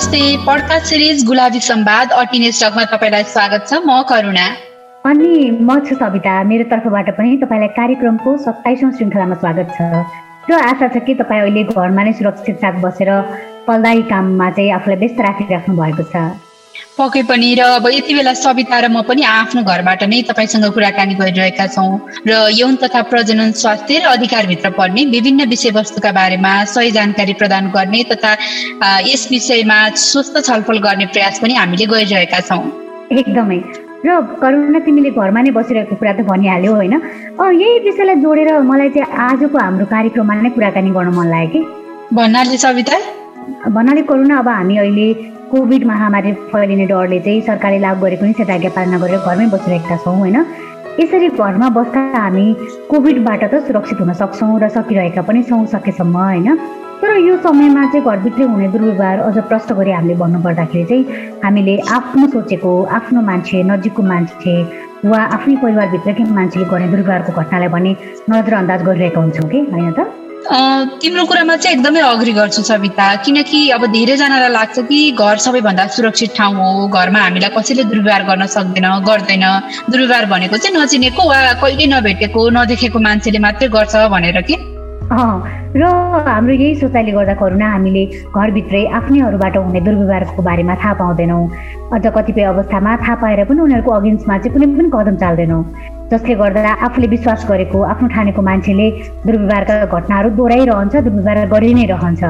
नमस्ते। Podcast series Gulabi सम्वाद अटिने स्टकमा तपाईँलाई स्वागत छ। म करुणा। अनि म छु सविता। मेरो तर्फबाट पनि तपाईँलाई कार्यक्रमको सत्ताइसौँ श्रृङ्खलामा स्वागत छ। र आशा छ कि तपाईँ अहिले घरमा नै सुरक्षित साथ बसेर पल्दाई काममा चाहिँ आफूलाई व्यस्त राखिराख्नु भएको छ। पक्कै पनि र अब यति बेला सविता र म पनि आफ्नो घरबाट नै तपाईँसँग कुराकानी गरिरहेका छौँ र यौन तथा प्रजनन स्वास्थ्य र अधिकारभित्र पर्ने विभिन्न विषयवस्तुका बारेमा सही जानकारी प्रदान गर्ने तथा यस विषयमा स्वस्थ छलफल गर्ने प्रयास पनि हामीले गरिरहेका छौँ। एकदमै। र करुणा तिमीले घरमा नै बसिरहेको कुरा त भनिहाल्यौ होइन? यही विषयलाई जोडेर मलाई चाहिँ आजको हाम्रो कार्यक्रममा नै कुराकानी गर्न मन लाग्यो कि? भन्नाले सविता। भन्नाले करुणा अब हामी अहिले कोभिड महामारी फैलिने डरले चाहिँ सरकारले लागू गरेको निषेधाज्ञा पालना गरेर घरमै बसिरहेका छौँ होइन? यसरी घरमा बस्दा हामी कोभिडबाट त सुरक्षित हुन सक्छौँ र सकिरहेका पनि छौँ सकेसम्म होइन? तर यो समयमा चाहिँ घरभित्रै हुने दुर्व्यवहार अझ प्रष्ट गरी हामीले भन्नुपर्दाखेरि चाहिँ हामीले आफ्नो सोचेको आफ्नो मान्छे नजिकको मान्छे वा आफ्नै परिवारभित्रकै मान्छेले गर्ने दुर्व्यवहारको घटनालाई भने नजरअन्दाज गरिरहेका हुन्छौँ कि होइन त? तिम्रो कुरामा चाहिँ एकदमै अग्री गर्छु सविता। किनकि अब धेरैजनालाई लाग्छ कि घर सबैभन्दा सुरक्षित ठाउँ हो। घरमा हामीलाई कसैले दुर्व्यवहार गर्न सक्दैन गर्दैन। दुर्व्यवहार भनेको चाहिँ नचिनेको वा कहिले नभेटेको नदेखेको मान्छेले मात्रै गर्छ भनेर कि? र हाम्रो यही सोचाइले गर्दा करुणा हामीले घरभित्रै आफ्नैहरूबाट हुने दुर्व्यवहारको बारेमा थाहा पाउँदैनौँ। अझ कतिपय अवस्थामा थाहा पाएर पनि उनीहरूको अगेन्स्टमा चाहिँ कुनै पनि कदम चाल्दैनौँ। जसले गर्दा आफूले विश्वास गरेको आफ्नो ठानेको मान्छेले दुर्व्यवहारका घटनाहरू दोहोऱ्याइरहन्छ दुर्व्यवहार गरि नै रहन्छ।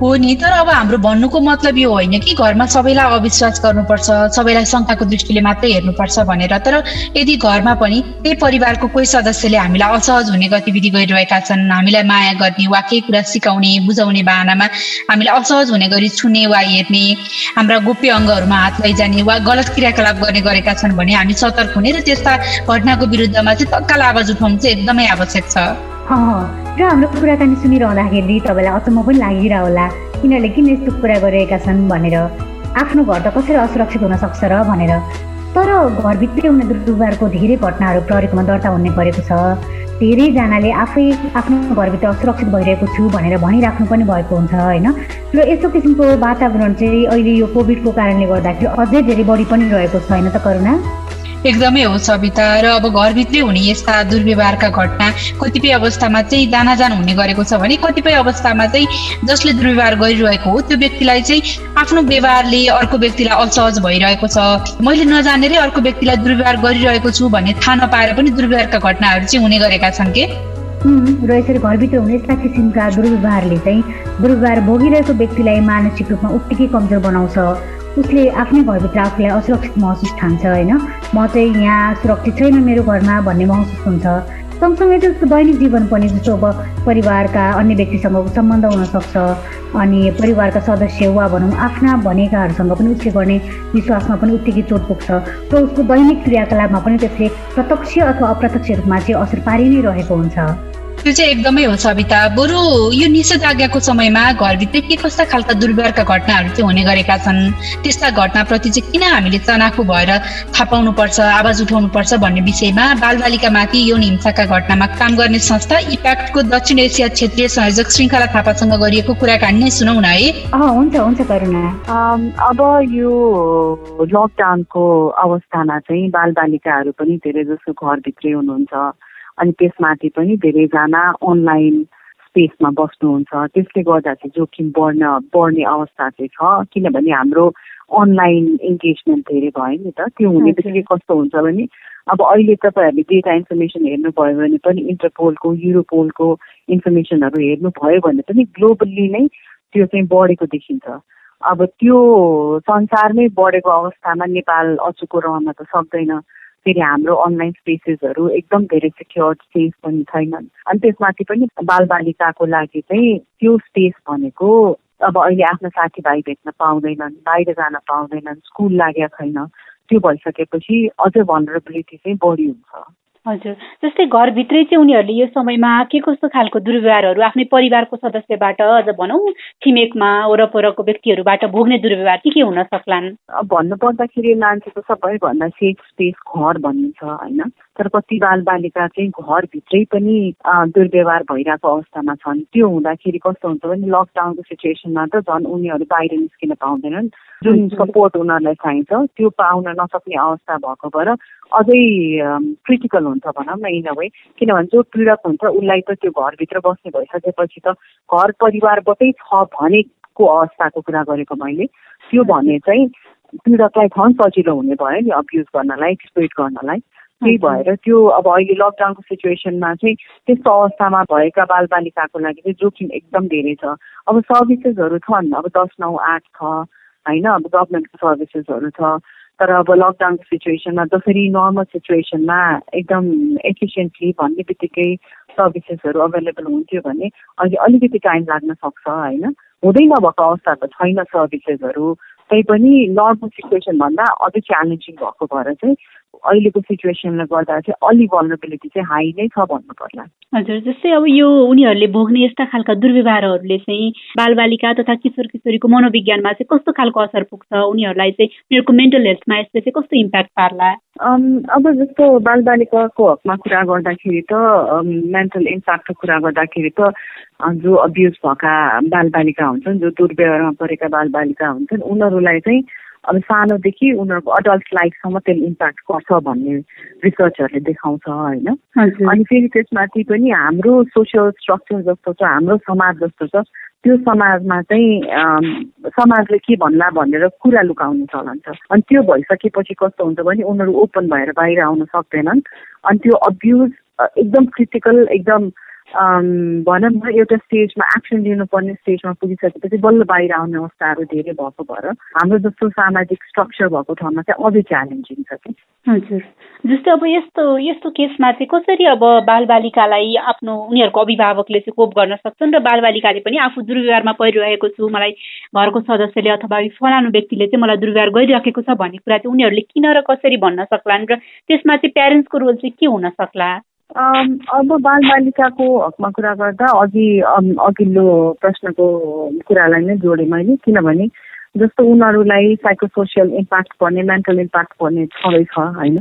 हो नि तर अब हाम्रो भन्नुको मतलब यो होइन कि घरमा सबैलाई अविश्वास गर्नुपर्छ सबैलाई शङ्काको दृष्टिले मात्रै हेर्नुपर्छ भनेर। तर यदि घरमा पनि त्यही परिवारको कोही सदस्यले हामीलाई असहज हुने गतिविधि गरिरहेका छन् हामीलाई माया गर्ने वा केही कुरा सिकाउने बुझाउने बाहनामा हामीलाई असहज हुने गरी छुने वा हेर्ने हाम्रा गोप्य अङ्गहरूमा हात लैजाने वा गलत क्रियाकलाप गर्ने गरेका छन् भने हामी सतर्क हुने र त्यस्ता घटनाको विरुद्धमा चाहिँ तत्काल आवाज उठाउनु चाहिँ एकदमै आवश्यक छ। र हाम्रो कुराकानी सुनिरहँदाखेरि तपाईँलाई अचम्म पनि लागिरह होला यिनीहरूले किन यस्तो कुरा गरिरहेका छन् भनेर। आफ्नो घर त कसरी असुरक्षित हुन सक्छ र भनेर। तर घरभित्रै हुने दुर्व्यवहारको धेरै घटनाहरू प्रहरीकोमा दर्ता हुने गरेको छ। धेरैजनाले आफै आफ्नो घरभित्र असुरक्षित भइरहेको छु भनेर भनिराख्नु पनि भएको हुन्छ होइन? र यस्तो किसिमको वातावरण चाहिँ अहिले यो कोभिडको कारणले गर्दाखेरि अझै धेरै बढी पनि रहेको छ होइन त करुणा? एकदमै हो सविता र अब घरभित्रै हुने यस्ता दुर्व्यवहारका घटना कतिपय अवस्थामा चाहिँ जानाजान हुने गरेको छ भने कतिपय अवस्थामा चाहिँ जसले दुर्व्यवहार गरिरहेको हो त्यो व्यक्तिलाई चाहिँ आफ्नो व्यवहारले अर्को व्यक्तिलाई असहज भइरहेको छ। मैले नजानेरै अर्को व्यक्तिलाई दुर्व्यवहार गरिरहेको छु भन्ने थाहा नपाएर पनि दुर्व्यवहारका घटनाहरू चाहिँ हुने गरेका छन् के? र यसरी घरभित्र हुने यस्ता किसिमका दुर्व्यवहारले चाहिँ दुर्व्यवहार भोगिरहेको व्यक्तिलाई मानसिक रूपमा उत्तिकै कमजोर बनाउँछ। उसले आफ्नै घरभित्र आफूलाई असुरक्षित महसुस ठान्छ होइन? म चाहिँ यहाँ सुरक्षित छैन मेरो घरमा भन्ने महसुस हुन्छ। सँगसँगै चाहिँ उसको दैनिक जीवन पनि जस्तो अब परिवारका अन्य व्यक्तिसँग सम्बन्ध हुनसक्छ अनि परिवारका सदस्य वा भनौँ आफ्ना भनेकाहरूसँग पनि उसले गर्ने विश्वासमा पनि उत्तिकै चोट पुग्छ। र उसको दैनिक क्रियाकलापमा पनि त्यसले प्रत्यक्ष अथवा अप्रत्यक्ष रूपमा चाहिँ असर पारि नै रहेको हुन्छ। त्यो चाहिँ एकदमै हो सविता बरु यो निषेधाज्ञाको समयमा घरभित्रै के कस्ता खालका दुर्व्यवहारका घटनाहरू चाहिँ हुने गरेका छन्? त्यस्ता घटनाप्रति चाहिँ किन हामीले चनाखु भएर थाहा पाउनुपर्छ आवाज उठाउनुपर्छ भन्ने विषयमा बालबालिकामाथि यौन हिंसाका घटनामा काम गर्ने संस्था इप्याक्टको दक्षिण एसिया क्षेत्रीय संयोजक श्रृङ्खला थापासँग गरिएको कुराकानी नै सुनौ न है। हुन्छ हुन्छ करुणा अब यो लकडाउनको अवस्थामा चाहिँ बालबालिकाहरू पनि धेरै जसो घरभित्रै हुनुहुन्छ। अनि त्यसमाथि पनि धेरैजना अनलाइन स्पेसमा बस्नुहुन्छ। त्यसले गर्दा चाहिँ जोखिम बढ्न बढ्ने अवस्था चाहिँ छ। किनभने हाम्रो अनलाइन इन्गेजमेन्ट धेरै भयो नि त। त्यो हुने बित्तिकै कस्तो हुन्छ भने अब अहिले तपाईँहरूले डेटा इन्फर्मेसन हेर्नुभयो भने पनि इन्टरपोलको युरोपोलको इन्फर्मेसनहरू हेर्नुभयो भने पनि ग्लोबल्ली नै त्यो चाहिँ बढेको देखिन्छ। अब त्यो संसारमै बढेको अवस्थामा नेपाल अचुको रहन त सक्दैन। फेरि हाम्रो अनलाइन स्पेसेसहरू एकदम धेरै सिक्योर सेफ पनि छैनन्। अनि त्यसमाथि पनि बालबालिकाको लागि चाहिँ त्यो स्पेस भनेको अब अहिले आफ्नो साथीभाइ भेट्न पाउँदैनन् बाहिर जान पाउँदैनन् स्कुल लागेको छैन त्यो भइसकेपछि अझै भनरेबिलिटी चाहिँ बढी हुन्छ। हजुर। जस्तै घरभित्रै चाहिँ उनीहरूले यो समयमा के कस्तो खालको दुर्व्यवहारहरू आफ्नै परिवारको सदस्यबाट अझ भनौँ छिमेकमा वरपरको व्यक्तिहरूबाट भोग्ने दुर्व्यवहार के के हुन सक्लान्? अब भन्नु पर्दाखेरि मान्छेको सबैभन्दा सेफ स्पेस घर भनिन्छ होइन? तर कति बाल बालिका चाहिँ घरभित्रै पनि दुर्व्यवहार भइरहेको अवस्थामा छन्। त्यो हुँदाखेरि कस्तो हुन्छ भने लकडाउनको सिचुएसनमा त झन् उनीहरू बाहिर निस्किन पाउँदैनन्। जुन सपोर्ट उनीहरूलाई चाहिन्छ त्यो पाउन नसक्ने अवस्था भएको भएर अझै क्रिटिकल हुन्छ भनौँ न इन वे किनभने जो पीडक हुन्छ उसलाई त त्यो घरभित्र बस्ने भइसकेपछि त घर परिवारबाटै छ भनेको अवस्थाको कुरा गरेको मैले। त्यो भने चाहिँ पीडकलाई झन् सजिलो हुने भयो नि अब्युज गर्नलाई एक्सप्लोइट गर्नलाई। त्यही भएर त्यो अब अहिले लकडाउनको सिचुएसनमा चाहिँ त्यस्तो अवस्थामा भएका बालबालिकाको लागि चाहिँ जोखिम एकदम धेरै छ। अब सर्भिसेसहरू छन् अब दस नौ आठ छ। होइन अब गभर्मेन्टको सर्भिसेसहरू छ तर अब लकडाउनको सिचुएसनमा जसरी नर्मल सिचुएसनमा एकदम एफिसियन्टली भन्ने बित्तिकै सर्भिसेसहरू अभाइलेबल हुन्थ्यो भने अहिले अलिकति टाइम लाग्न सक्छ होइन? हुँदै नभएको अवस्था त छैन सर्भिसेसहरू तैपनि नर्मल सिचुएसनभन्दा अझै च्यालेन्जिङ भएको भएर चाहिँ अहिलेको सिचुएसनले गर्दा चाहिँ अलिक भनरेबिलिटी चाहिँ हाई नै छ भन्नु पर्ला हजुर जस्तै अब यो उनीहरूले भोग्ने यस्ता खालका दुर्व्यवहारहरूले चाहिँ बालबालिका तथा किशोर किशोरीको मनोविज्ञानमा चाहिँ कस्तो खालको असर पुग्छ? उनीहरूलाई चाहिँ उनीहरूको मेन्टल हेल्थमा यसले चाहिँ कस्तो इम्प्याक्ट पार्ला? अब जस्तो बालबालिकाको हकमा कुरा गर्दाखेरि त मेन्टल इम्प्याक्टको कुरा गर्दाखेरि त जो अब्युज भएका बालबालिका हुन्छन् जो दुर्व्यवहारमा परेका बालबालिका हुन्छन् उनीहरूलाई चाहिँ अब सानोदेखि उनीहरूको अडल्ट लाइफसम्म त्यसले इम्प्याक्ट गर्छ भन्ने रिसर्चहरूले देखाउँछ होइन? अनि फेरि त्यसमाथि पनि हाम्रो सोसियल स्ट्रक्चर जस्तो छ हाम्रो समाज जस्तो छ त्यो समाजमा चाहिँ समाजले के भन्ला भनेर कुरा लुकाउने चलन छ। अनि त्यो भइसकेपछि कस्तो हुन्छ भने उनीहरू ओपन भएर बाहिर आउन सक्दैनन्। अनि त्यो अब्युज एकदम क्रिटिकल एकदम भनौँ न एउटा स्टेजमा एक्सन लिनुपर्ने स्टेजमा पुगिसकेपछि बल्ल बाहिर आउने अवस्थाहरू धेरै भएको भएर हाम्रो जस्तो सामाजिक स्ट्रक्चर भएको ठाउँमा चाहिँ अझै च्यालेन्जिङ छ कि। हजुर। जस्तै अब यस्तो यस्तो केसमा चाहिँ कसरी अब बालबालिकालाई आफ्नो उनीहरूको अभिभावकले चाहिँ कोप गर्न सक्छन् र बालबालिकाले पनि आफू दुर्व्यवहारमा परिरहेको छु मलाई घरको सदस्यले अथवा फलानु व्यक्तिले चाहिँ मलाई दुर्व्यवहार गरिराखेको छ भन्ने कुरा चाहिँ उनीहरूले किन र कसरी भन्न सक्लान् र त्यसमा चाहिँ प्यारेन्ट्सको रोल चाहिँ के हुन सक्ला? अब बालबालिकाको हकमा कुरा गर्दा अघि अघिल्लो प्रश्नको कुरालाई नै जोडेँ मैले किनभने जस्तो उनीहरूलाई साइकोसोसियल इम्प्याक्ट पर्ने मेन्टल इम्प्याक्ट पर्ने छँदैछ होइन?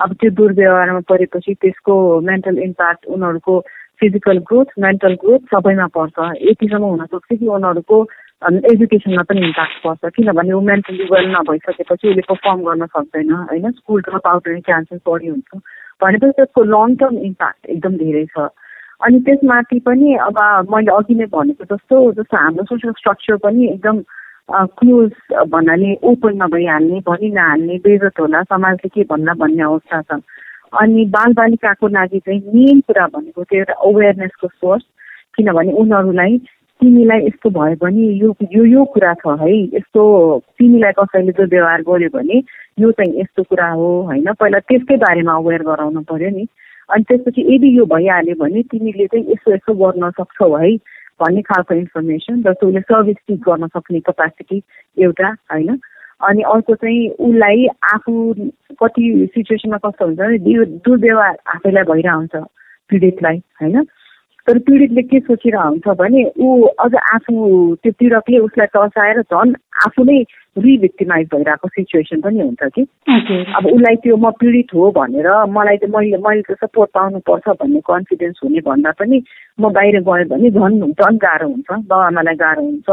अब त्यो दुर्व्यवहारमा परेपछि त्यसको मेन्टल इम्प्याक्ट उनीहरूको फिजिकल ग्रोथ मेन्टल ग्रोथ सबैमा पर्छ। यतिसम्म हुनसक्छ कि उनीहरूको एजुकेसनमा पनि इम्प्याक्ट पर्छ किनभने मेन्टली वेल नभइसकेपछि उसले पर्फर्म गर्न सक्दैन होइन? स्कुल ड्रप आउट हुने चान्सेस बढी हुन्छ। भनेपछि त्यसको लङ टर्म इम्प्याक्ट एकदम धेरै छ। अनि त्यसमाथि पनि अब मैले अघि नै भनेको जस्तो जस्तो हाम्रो सोसियल स्ट्रक्चर पनि एकदम क्लोज भन्नाले ओपन नभइहाल्ने भनि नहाल्ने बेजत होला समाजले के भन्ला भन्ने अवस्था छ। अनि बालबालिकाको लागि चाहिँ मेन कुरा भनेको त्यो एउटा अवेरनेसको सोर्स किनभने उनीहरूलाई तिमीलाई यस्तो भयो भने यो यो यो कुरा छ है। यस्तो तिमीलाई कसैले जो व्यवहार गर्यो भने यो चाहिँ यस्तो कुरा हो होइन? पहिला त्यसकै बारेमा अवेर गराउनु पर्यो नि। अनि त्यसपछि यदि यो भइहाल्यो भने तिमीले चाहिँ यसो यसो गर्न सक्छौ है भन्ने खालको इन्फर्मेसन जस्तो उसले सर्भिस टिक गर्न सक्ने कपेसिटी एउटा होइन? अनि अर्को चाहिँ उसलाई आफू कति सिचुएसनमा कस्तो हुन्छ भने दुर्व्यवहार आफैलाई भइरहेको हुन्छ पीडितलाई होइन? तर पीडितले के सोचिरहेको हुन्छ भने ऊ अझ आफू त्यो पीडकले उसलाई तर्साएर झन् आफू नै रिभिक्टिमाइज भइरहेको सिचुएसन पनि हुन्छ कि। अब उसलाई त्यो म पीडित हो भनेर मलाई त मैले मैले त सपोर्ट पाउनुपर्छ भन्ने कन्फिडेन्स हुने भन्दा पनि म बाहिर गएँ भने झन् झन् गाह्रो हुन्छ बाबाआमालाई गाह्रो हुन्छ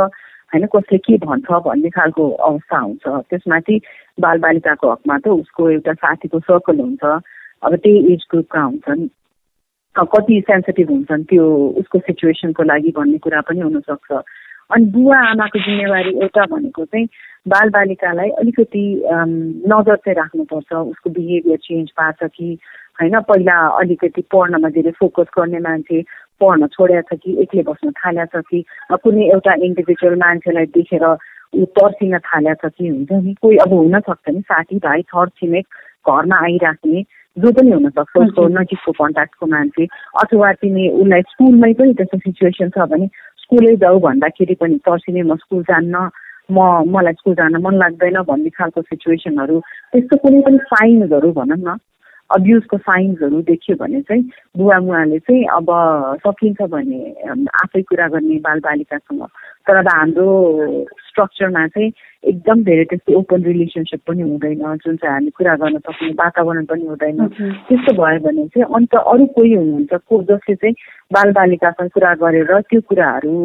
होइन कसले के भन्छ भन्ने खालको अवस्था हुन्छ। त्यसमाथि बालबालिकाको हकमा त उसको एउटा साथीको सर्कल हुन्छ। अब त्यही एज ग्रुपका हुन्छन्। कति सेन्सिटिभ हुन्छन् त्यो उसको सिचुएसनको लागि भन्ने कुरा पनि हुनसक्छ। अनि बुवा आमाको जिम्मेवारी एउटा भनेको चाहिँ बालबालिकालाई अलिकति नजर चाहिँ राख्नुपर्छ उसको बिहेभियर चेन्ज पार्छ कि होइन पहिला अलिकति पढ्नमा धेरै फोकस गर्ने मान्छे पढ्न छोडेको छ कि एक्लै बस्न थालेको छ कि कुनै एउटा इन्डिभिजुअल मान्छेलाई देखेर ऊ तर्सिन थालेको छ कि हुन्छ नि? कोही अब हुनसक्छ नि साथीभाइ छर छिमेक घरमा आइराख्ने जो पनि हुनसक्छ उसको नजिकको कन्ट्याक्टको मान्छे अथवा तिमी उसलाई स्कुलमै पनि त्यस्तो सिचुएसन छ भने स्कुलै जाऊ भन्दाखेरि पनि तर्सिने म स्कुल जान्न म मलाई स्कुल जान मन लाग्दैन भन्ने खालको सिचुएसनहरू त्यस्तो कुनै पनि साइन्सहरू भनौँ न अब्युजको साइन्सहरू देखियो भने चाहिँ बुवा मुवाले चाहिँ अब सकिन्छ भने आफै कुरा गर्ने बालबालिकासँग। तर अब हाम्रो स्ट्रक्चरमा चाहिँ एकदम धेरै त्यस्तो ओपन रिलेसनसिप पनि हुँदैन जुन चाहिँ हामी कुरा गर्न सक्ने वातावरण पनि हुँदैन। त्यस्तो भयो भने चाहिँ अन्त अरू कोही हुनुहुन्छ को जसले चाहिँ बालबालिकासँग कुरा गरेर त्यो कुराहरू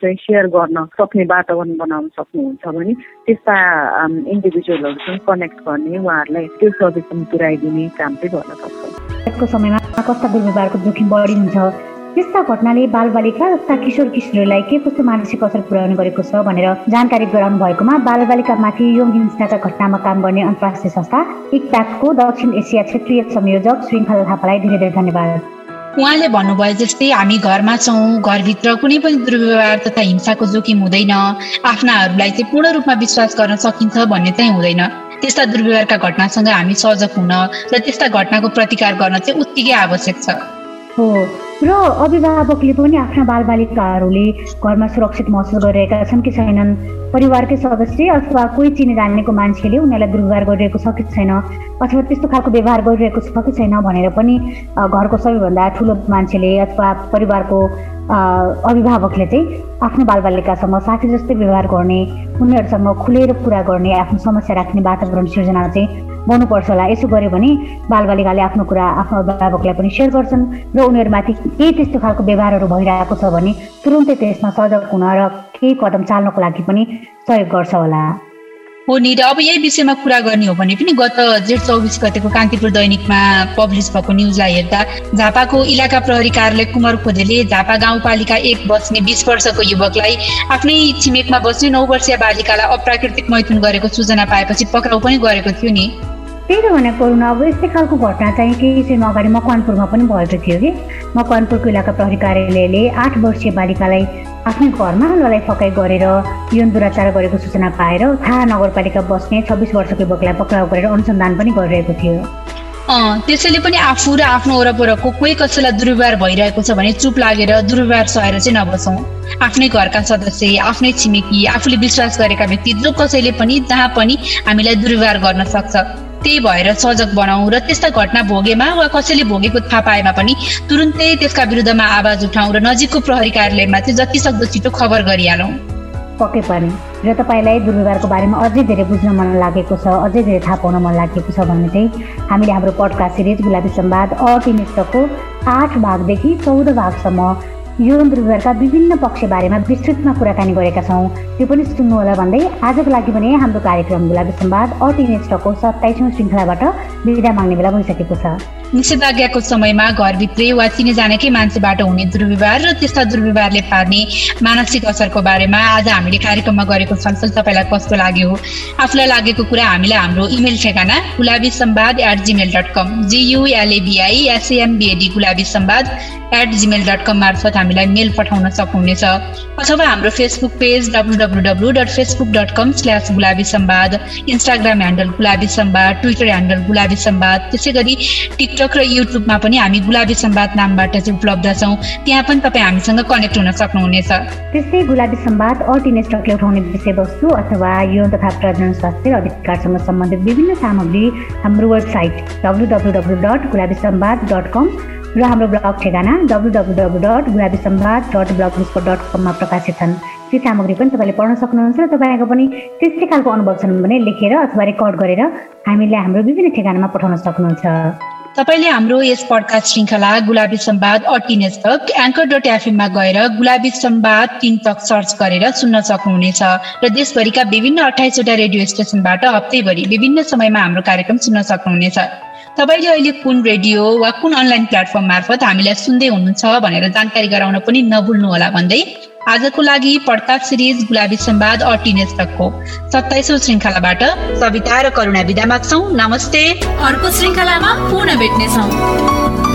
चाहिँ सेयर गर्न सक्ने वातावरण बनाउन सक्नुहुन्छ भने त्यस्ता इन्डिभिजुअलहरूसँग कनेक्ट गर्ने उहाँहरूलाई त्यो सर्भिससम्म पुऱ्याइदिने काम चाहिँ गर्न सक्छ समयमा कस्ता दुर्व्यवहारको जोखिम बढी हुन्छ। त्यस्ता घटनाले बालबालिका तथा किशोर किशोरीलाई के कस्तो मानसिक असर पुर्याउने गरेको छ भनेर जानकारी गराउनु भएकोमा बालबालिकामाथि यौन हिंसाका घटनामा काम गर्ने अन्तर्राष्ट्रिय संस्था इकप्याकको दक्षिण एसिया क्षेत्रीय संयोजक श्रृङ्खला थापालाई धेरै धेरै धन्यवाद। उहाँले भन्नुभयो जस्तै हामी घरमा छौँ घरभित्र कुनै पनि दुर्व्यवहार तथा हिंसाको जोखिम हुँदैन। आफ्नाहरूलाई चाहिँ पूर्ण रूपमा विश्वास गर्न सकिन्छ भन्ने चाहिँ हुँदैन। त्यस्ता दुर्व्यवहारका घटनासँग हामी सजग हुन र त्यस्ता घटनाको प्रतिकार गर्न चाहिँ उत्तिकै आवश्यक छ। हो। र अभिभावकले पनि आफ्ना बालबालिकाहरूले घरमा सुरक्षित महसुस गरिरहेका छन् कि छैनन्। परिवारकै सदस्य अथवा कोही चिने जानेको मान्छेले उनीहरूलाई दुर्व्यवहार गरिरहेको छ कि छैन अथवा त्यस्तो खालको व्यवहार गरिरहेको छ कि छैन भनेर पनि घरको सबैभन्दा ठुलो मान्छेले अथवा परिवारको अभिभावकले चाहिँ आफ्नो बालबालिकासँग साथी जस्तै व्यवहार गर्ने उनीहरूसँग खुलेर कुरा गर्ने आफ्नो समस्या राख्ने वातावरण सिर्जना चाहिँ गर्नुपर्छ होला। यसो गऱ्यो भने बालबालिकाले आफ्नो कुरा आफ्नो अभिभावकलाई पनि सेयर गर्छन् र उनीहरूमाथि केही त्यस्तो खालको व्यवहारहरू भइरहेको छ भने तुरुन्तै त्यसमा सजग हुन र केही कदम चाल्नको लागि पनि सहयोग गर्छ होला। हो नि अब यही विषयमा कुरा गर्ने हो भने पनि गत जेठ चौबिस गतेको कान्तिपुर दैनिकमा पब्लिस भएको न्युजलाई हेर्दा झापाको इलाका प्रहरी कार्यालय कुमार खोजेले झापा गाउँपालिका एक बस्ने बिस वर्षको युवकलाई आफ्नै छिमेकमा बस्ने नौ वर्षीय बालिकालाई अप्राकृतिक मैथुन गरेको सूचना पाएपछि पक्राउ पनि गरेको थियो नि। त्यही त भनेको अब यस्तै खालको घटना चाहिँ केही चाहिँ अगाडि मकवानपुरमा पनि भएको थियो कि। मकवानपुरको इलाका प्रहरी कार्यालयले आठ वर्षीय बालिकालाई आफ्नै घरमा लडाइ गरेर यौन दुराचार गरेको सूचना पाएर थाहा नगरपालिका बस्ने छब्बिस वर्षको युवकलाई पक्राउ गरेर अनुसन्धान पनि गरिरहेको थियो। त्यसैले पनि आफू र आफ्नो वरपरको कोही कसैलाई दुर्व्यवहार भइरहेको छ भने चुप लागेर दुर्व्यवहार सहेर चाहिँ नबसौँ। आफ्नै घरका सदस्य आफ्नै छिमेकी आफूले विश्वास गरेका व्यक्ति जो कसैले पनि जहाँ पनि हामीलाई दुर्व्यवहार गर्न सक्छ। त्यही भएर सजग बनाऊ र त्यस्ता घटना भोगेमा वा कसैले भोगेको थाहा पाएमा पनि तुरुन्तै त्यसका विरुद्धमा आवाज उठाउँ र नजिकको प्रहरी कार्यालयमा चाहिँ जति सक्दो छिटो खबर गरिहालौँ। पक्कै पनि। र तपाईँलाई दुर्व्यवहारको बारेमा अझै धेरै बुझ्न मन लागेको छ अझै धेरै थाहा पाउन मन लागेको छ भने चाहिँ हामीले हाम्रो पडकास्ट सिरिज गुलाबी सम्वाद अटिनिस्टको आठ भागदेखि चौध भागसम्म यौन दुर्व्यवहारका विभिन्न पक्ष बारेमा विस्तृतमा कुराकानी गरेका छौँ। त्यो पनि सुन्नु होला भन्दै आजको लागि भने हाम्रो कार्यक्रम गुलाबी सम्वाद अटिनेस्टको सत्ताइसौँ श्रृङ्खलाबाट विदा माग्ने बेला भइसकेको छ। निषेधाज्ञाको समयमा घरभित्रै वा चिने जानेकै मान्छेबाट हुने दुर्व्यवहार र त्यस्ता दुर्व्यवहारले पार्ने मानसिक असरको बारेमा आज हामीले कार्यक्रममा गरेको छलफल तपाईँलाई कस्तो लाग्यो आफूलाई लागेको कुरा हामीलाई हाम्रो इमेल ठेगाना Gulabi Samvad at gmail dot com G U L A B I S M B A D Gulabi Samvad at gmail dot com मार्फत हामीलाई मेल पठाउन सक्नुहुनेछ। अथवा हाम्रो Facebook page W W W dot Facebook dot com slash Gulabi Samvad Instagram handle Gulabi Samvad Twitter handle Gulabi Samvad त्यसै गरी TikTok र युट्युबमा पनि हामी गुलाबी सम्वाद नामबाट चाहिँ उपलब्ध छौँ। त्यहाँ पनि तपाईँ हामीसँग कनेक्ट हुन सक्नुहुनेछ। त्यस्तै गुलाबी सम्वाद अर्टिनेस्टकले उठाउने विषयवस्तु अथवा यौन तथा प्रजन स्वास्थ्य अधिकारसँग सम्बन्धित विभिन्न सामग्री हाम्रो website W W W dot Gulabi Samvad dot com र हाम्रो ब्लग ठेगाना W W W dot Gulabi Samvad dot blog dot कममा प्रकाशित छन्। ती सामग्री पनि तपाईँले पढ्न सक्नुहुन्छ र तपाईँको पनि त्यस्तै खालको अनुभव छन् भने लेखेर अथवा रेकर्ड गरेर हामीले हाम्रो विभिन्न ठेगानामा पठाउन सक्नुहुन्छ। तपाईँले हाम्रो यस पडकास्ट श्रृङ्खला गुलाबी सम्वाद अटिनेस तक एङ्कर डट एफएममा गएर गुलाबी सम्वाद तिन तक सर्च गरेर सुन्न सक्नुहुनेछ र देशभरिका विभिन्न अठाइसवटा रेडियो स्टेसनबाट हप्तैभरि विभिन्न समयमा हाम्रो कार्यक्रम सुन्न सक्नुहुनेछ। तपाईँले अहिले कुन रेडियो वा कुन अनलाइन प्लेटफर्म मार्फत हामीलाई सुन्दै हुनुहुन्छ भनेर जानकारी गराउन पनि नभुल्नुहोला भन्दै आजको लागि पडकास्ट सिरिज गुलाबी सम्वाद तकको सत्ताइसौँ श्रृङ्खलाबाट सविता र करुणा विदा माग्छौ। नमस्ते। अर्को श्रृङ्खलामा पुनः भेट्नेछौँ।